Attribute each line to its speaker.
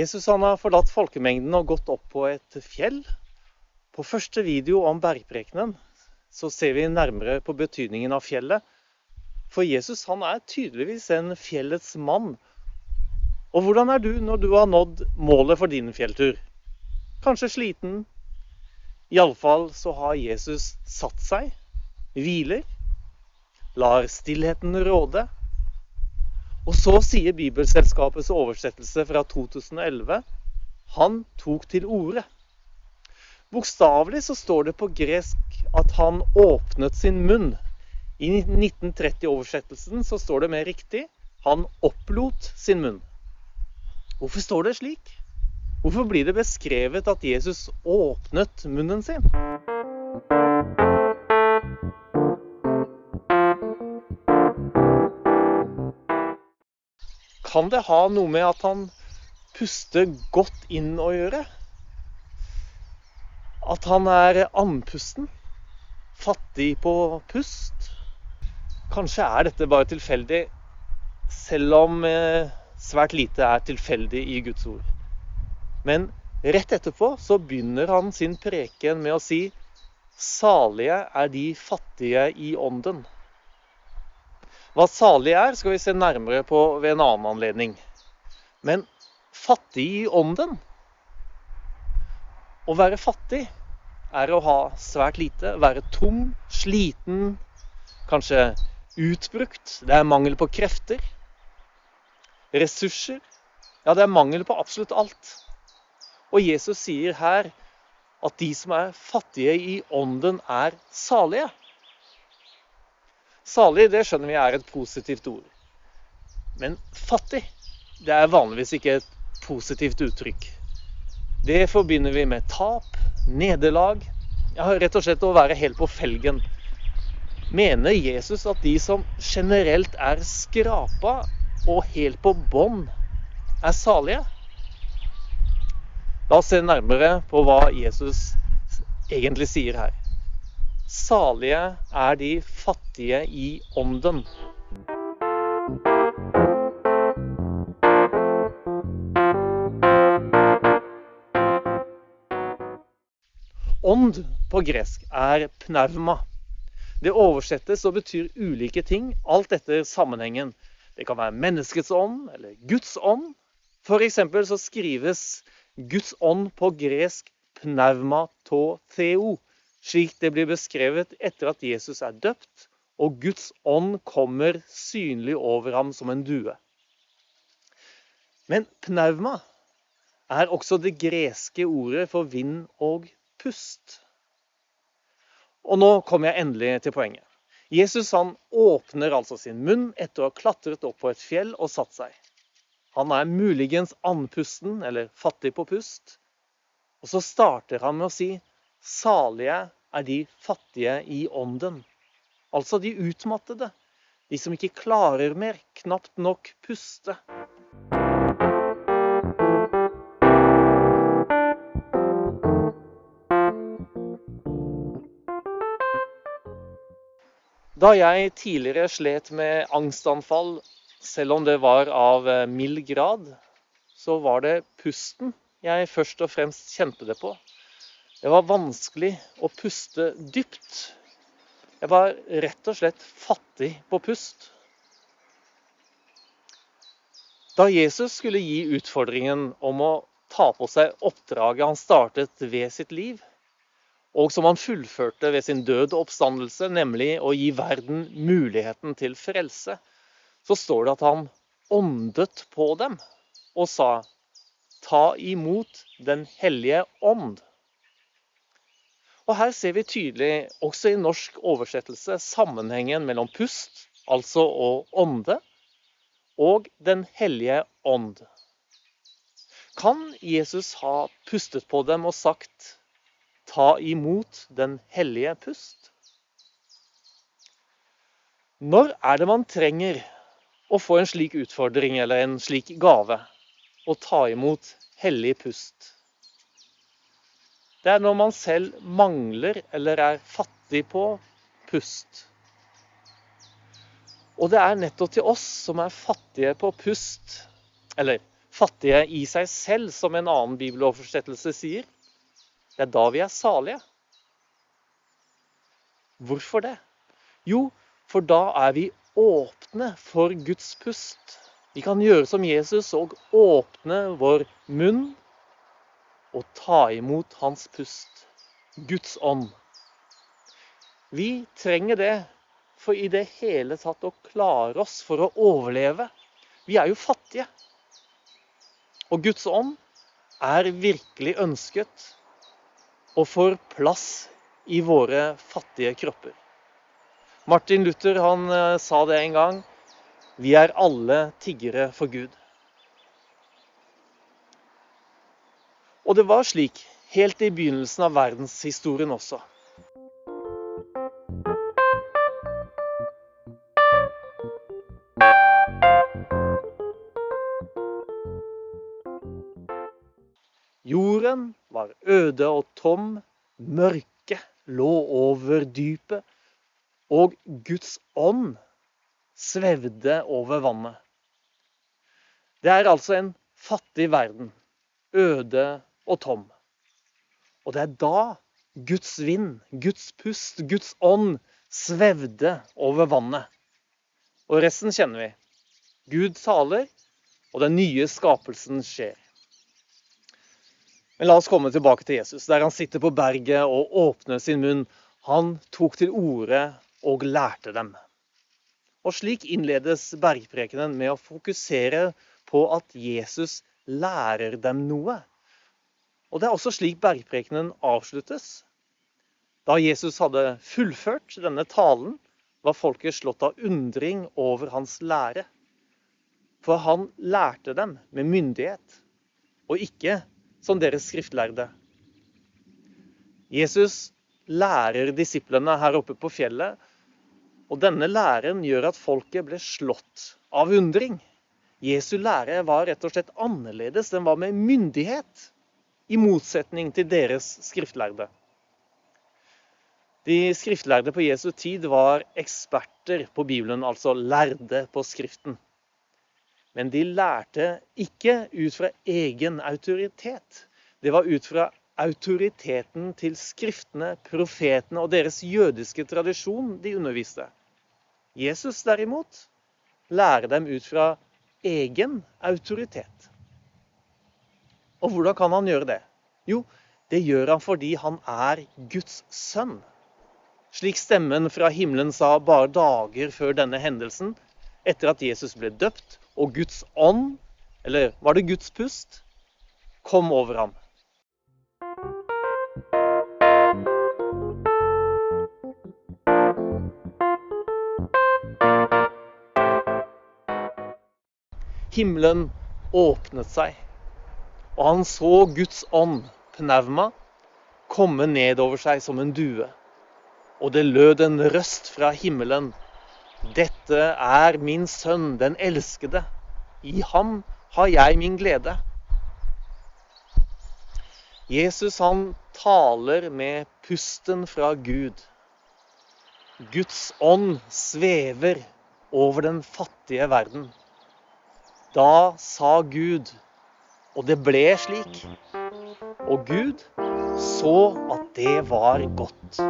Speaker 1: Jesus han har forlatt folkemengden og gått opp på et fjell. På første video om bergprekenen så ser vi nærmere på betydningen av fjellet. For Jesus han er tydeligvis en fjellets mann. Og hvordan er du når du har nådd målet for din fjelltur? Kanskje sliten? Iallfall så har Jesus satt seg, hviler, lar stillheten råde. Og så sier Bibelselskapets oversettelse fra 2011 han tok til orde. Bokstavelig så står det på gresk at han åpnet sin munn. I 1930-oversettelsen så står det mer riktig han opplot sin munn. Hvorfor står det slik? Hvorfor blir det beskrevet at Jesus åpnet munnen sin? Kan det ha noe med at han puster godt inn å gjøre? At han er andpusten? Fattig på pust? Kanskje er dette bare tilfeldig, selv om eh, svært lite er tilfeldig i Guds ord. Men rett etterpå så begynner han sin preken med å si Salige er de fattige i ånden. Hva salig er, skal vi se nærmere på ved en annen anledning. Men fattig i ånden Å være fattig er å ha svært lite, være tom, sliten, kanskje utbrukt. Det er mangel på krefter, ressurser. Ja, det er mangel på absolutt alt. Og Jesus sier her at de som er fattige i ånden, er salige. Salig det skjønner vi er et positivt ord. Men fattig det er vanligvis ikke et positivt uttrykk. Det forbinder vi med tap, nederlag, ja, rett og slett å være helt på felgen. Mener Jesus at de som generelt er skrapa og helt på bånn, er salige? La oss se nærmere på hva Jesus egentlig sier her. Salige er de fattige i ånden. Ånd på gresk er pnauma. Det oversettes og betyr ulike ting, alt etter sammenhengen. Det kan være menneskets ånd eller Guds ånd. F.eks. så skrives Guds ånd på gresk pneuma to theo slik det blir beskrevet etter at Jesus er døpt og Guds ånd kommer synlig over ham som en due. Men pneuma er også det greske ordet for vind og pust. Og nå kommer jeg endelig til poenget. Jesus han åpner altså sin munn etter å ha klatret opp på et fjell og satt seg. Han er muligens andpusten, eller fattig på pust. Og så starter han med å si Salige er de fattige i ånden. Altså de utmattede. De som ikke klarer mer, knapt nok puste. Da jeg tidligere slet med angstanfall, selv om det var av mild grad, så var det pusten jeg først og fremst kjente det på. Det var vanskelig å puste dypt. Jeg var rett og slett fattig på pust. Da Jesus skulle gi utfordringen om å ta på seg oppdraget han startet ved sitt liv, og som han fullførte ved sin død og oppstandelse, nemlig å gi verden muligheten til frelse, så står det at han åndet på dem og sa, ta imot Den hellige ånd. Og Her ser vi tydelig, også i norsk oversettelse, sammenhengen mellom pust, altså å ånde, og Den hellige ånd. Kan Jesus ha pustet på dem og sagt 'ta imot Den hellige pust'? Når er det man trenger å få en slik utfordring eller en slik gave? Å ta imot hellig pust? Det er når man selv mangler eller er fattig på pust. Og det er nettopp til oss som er fattige på pust, eller fattige i seg selv, som en annen bibeloversettelse sier. Det er da vi er salige. Hvorfor det? Jo, for da er vi åpne for Guds pust. Vi kan gjøre som Jesus og åpne vår munn og ta imot hans pust. Guds ånd. Vi trenger det for i det hele tatt å klare oss for å overleve. Vi er jo fattige. Og Guds ånd er virkelig ønsket og får plass i våre fattige kropper. Martin Luther han eh, sa det en gang. Vi er alle tiggere for Gud. Og det var slik helt i begynnelsen av verdenshistorien også. Jorden var øde og tom, mørket lå over dypet, og Guds ånd svevde over vannet. Det er altså en fattig verden, øde og tom. Og det er da Guds vind, Guds pust, Guds ånd svevde over vannet. Og resten kjenner vi. Gud taler, og den nye skapelsen skjer. Men la oss komme tilbake til Jesus, der han sitter på berget og åpner sin munn. Han tok til orde og lærte dem. Og Slik innledes bergprekenen med å fokusere på at Jesus lærer dem noe. Og Det er også slik bergprekenen avsluttes. Da Jesus hadde fullført denne talen, var folket slått av undring over hans lære. For han lærte dem med myndighet, og ikke som deres skriftlærde. Jesus lærer disiplene her oppe på fjellet, og denne læren gjør at folket ble slått av undring. Jesu lære var rett og slett annerledes. Den var med myndighet, i motsetning til deres skriftlærde. De skriftlærde på Jesu tid var eksperter på Bibelen, altså lærde på Skriften. Men de lærte ikke ut fra egen autoritet. Det var ut fra autoriteten til skriftene, profetene og deres jødiske tradisjon de underviste. Jesus derimot lærer dem ut fra egen autoritet. Og hvordan kan han gjøre det? Jo, det gjør han fordi han er Guds sønn. Slik stemmen fra himmelen sa bare dager før denne hendelsen, etter at Jesus ble døpt og Guds ånd, eller var det Guds pust, kom over ham. Himmelen åpnet seg, og han så Guds ånd, pneuma, komme nedover seg som en due. Og det lød en røst fra himmelen dette er min sønn, den elskede. I ham har jeg min glede. Jesus han taler med pusten fra Gud. Guds ånd svever over den fattige verden. Da sa Gud, og det ble slik. Og Gud så at det var godt.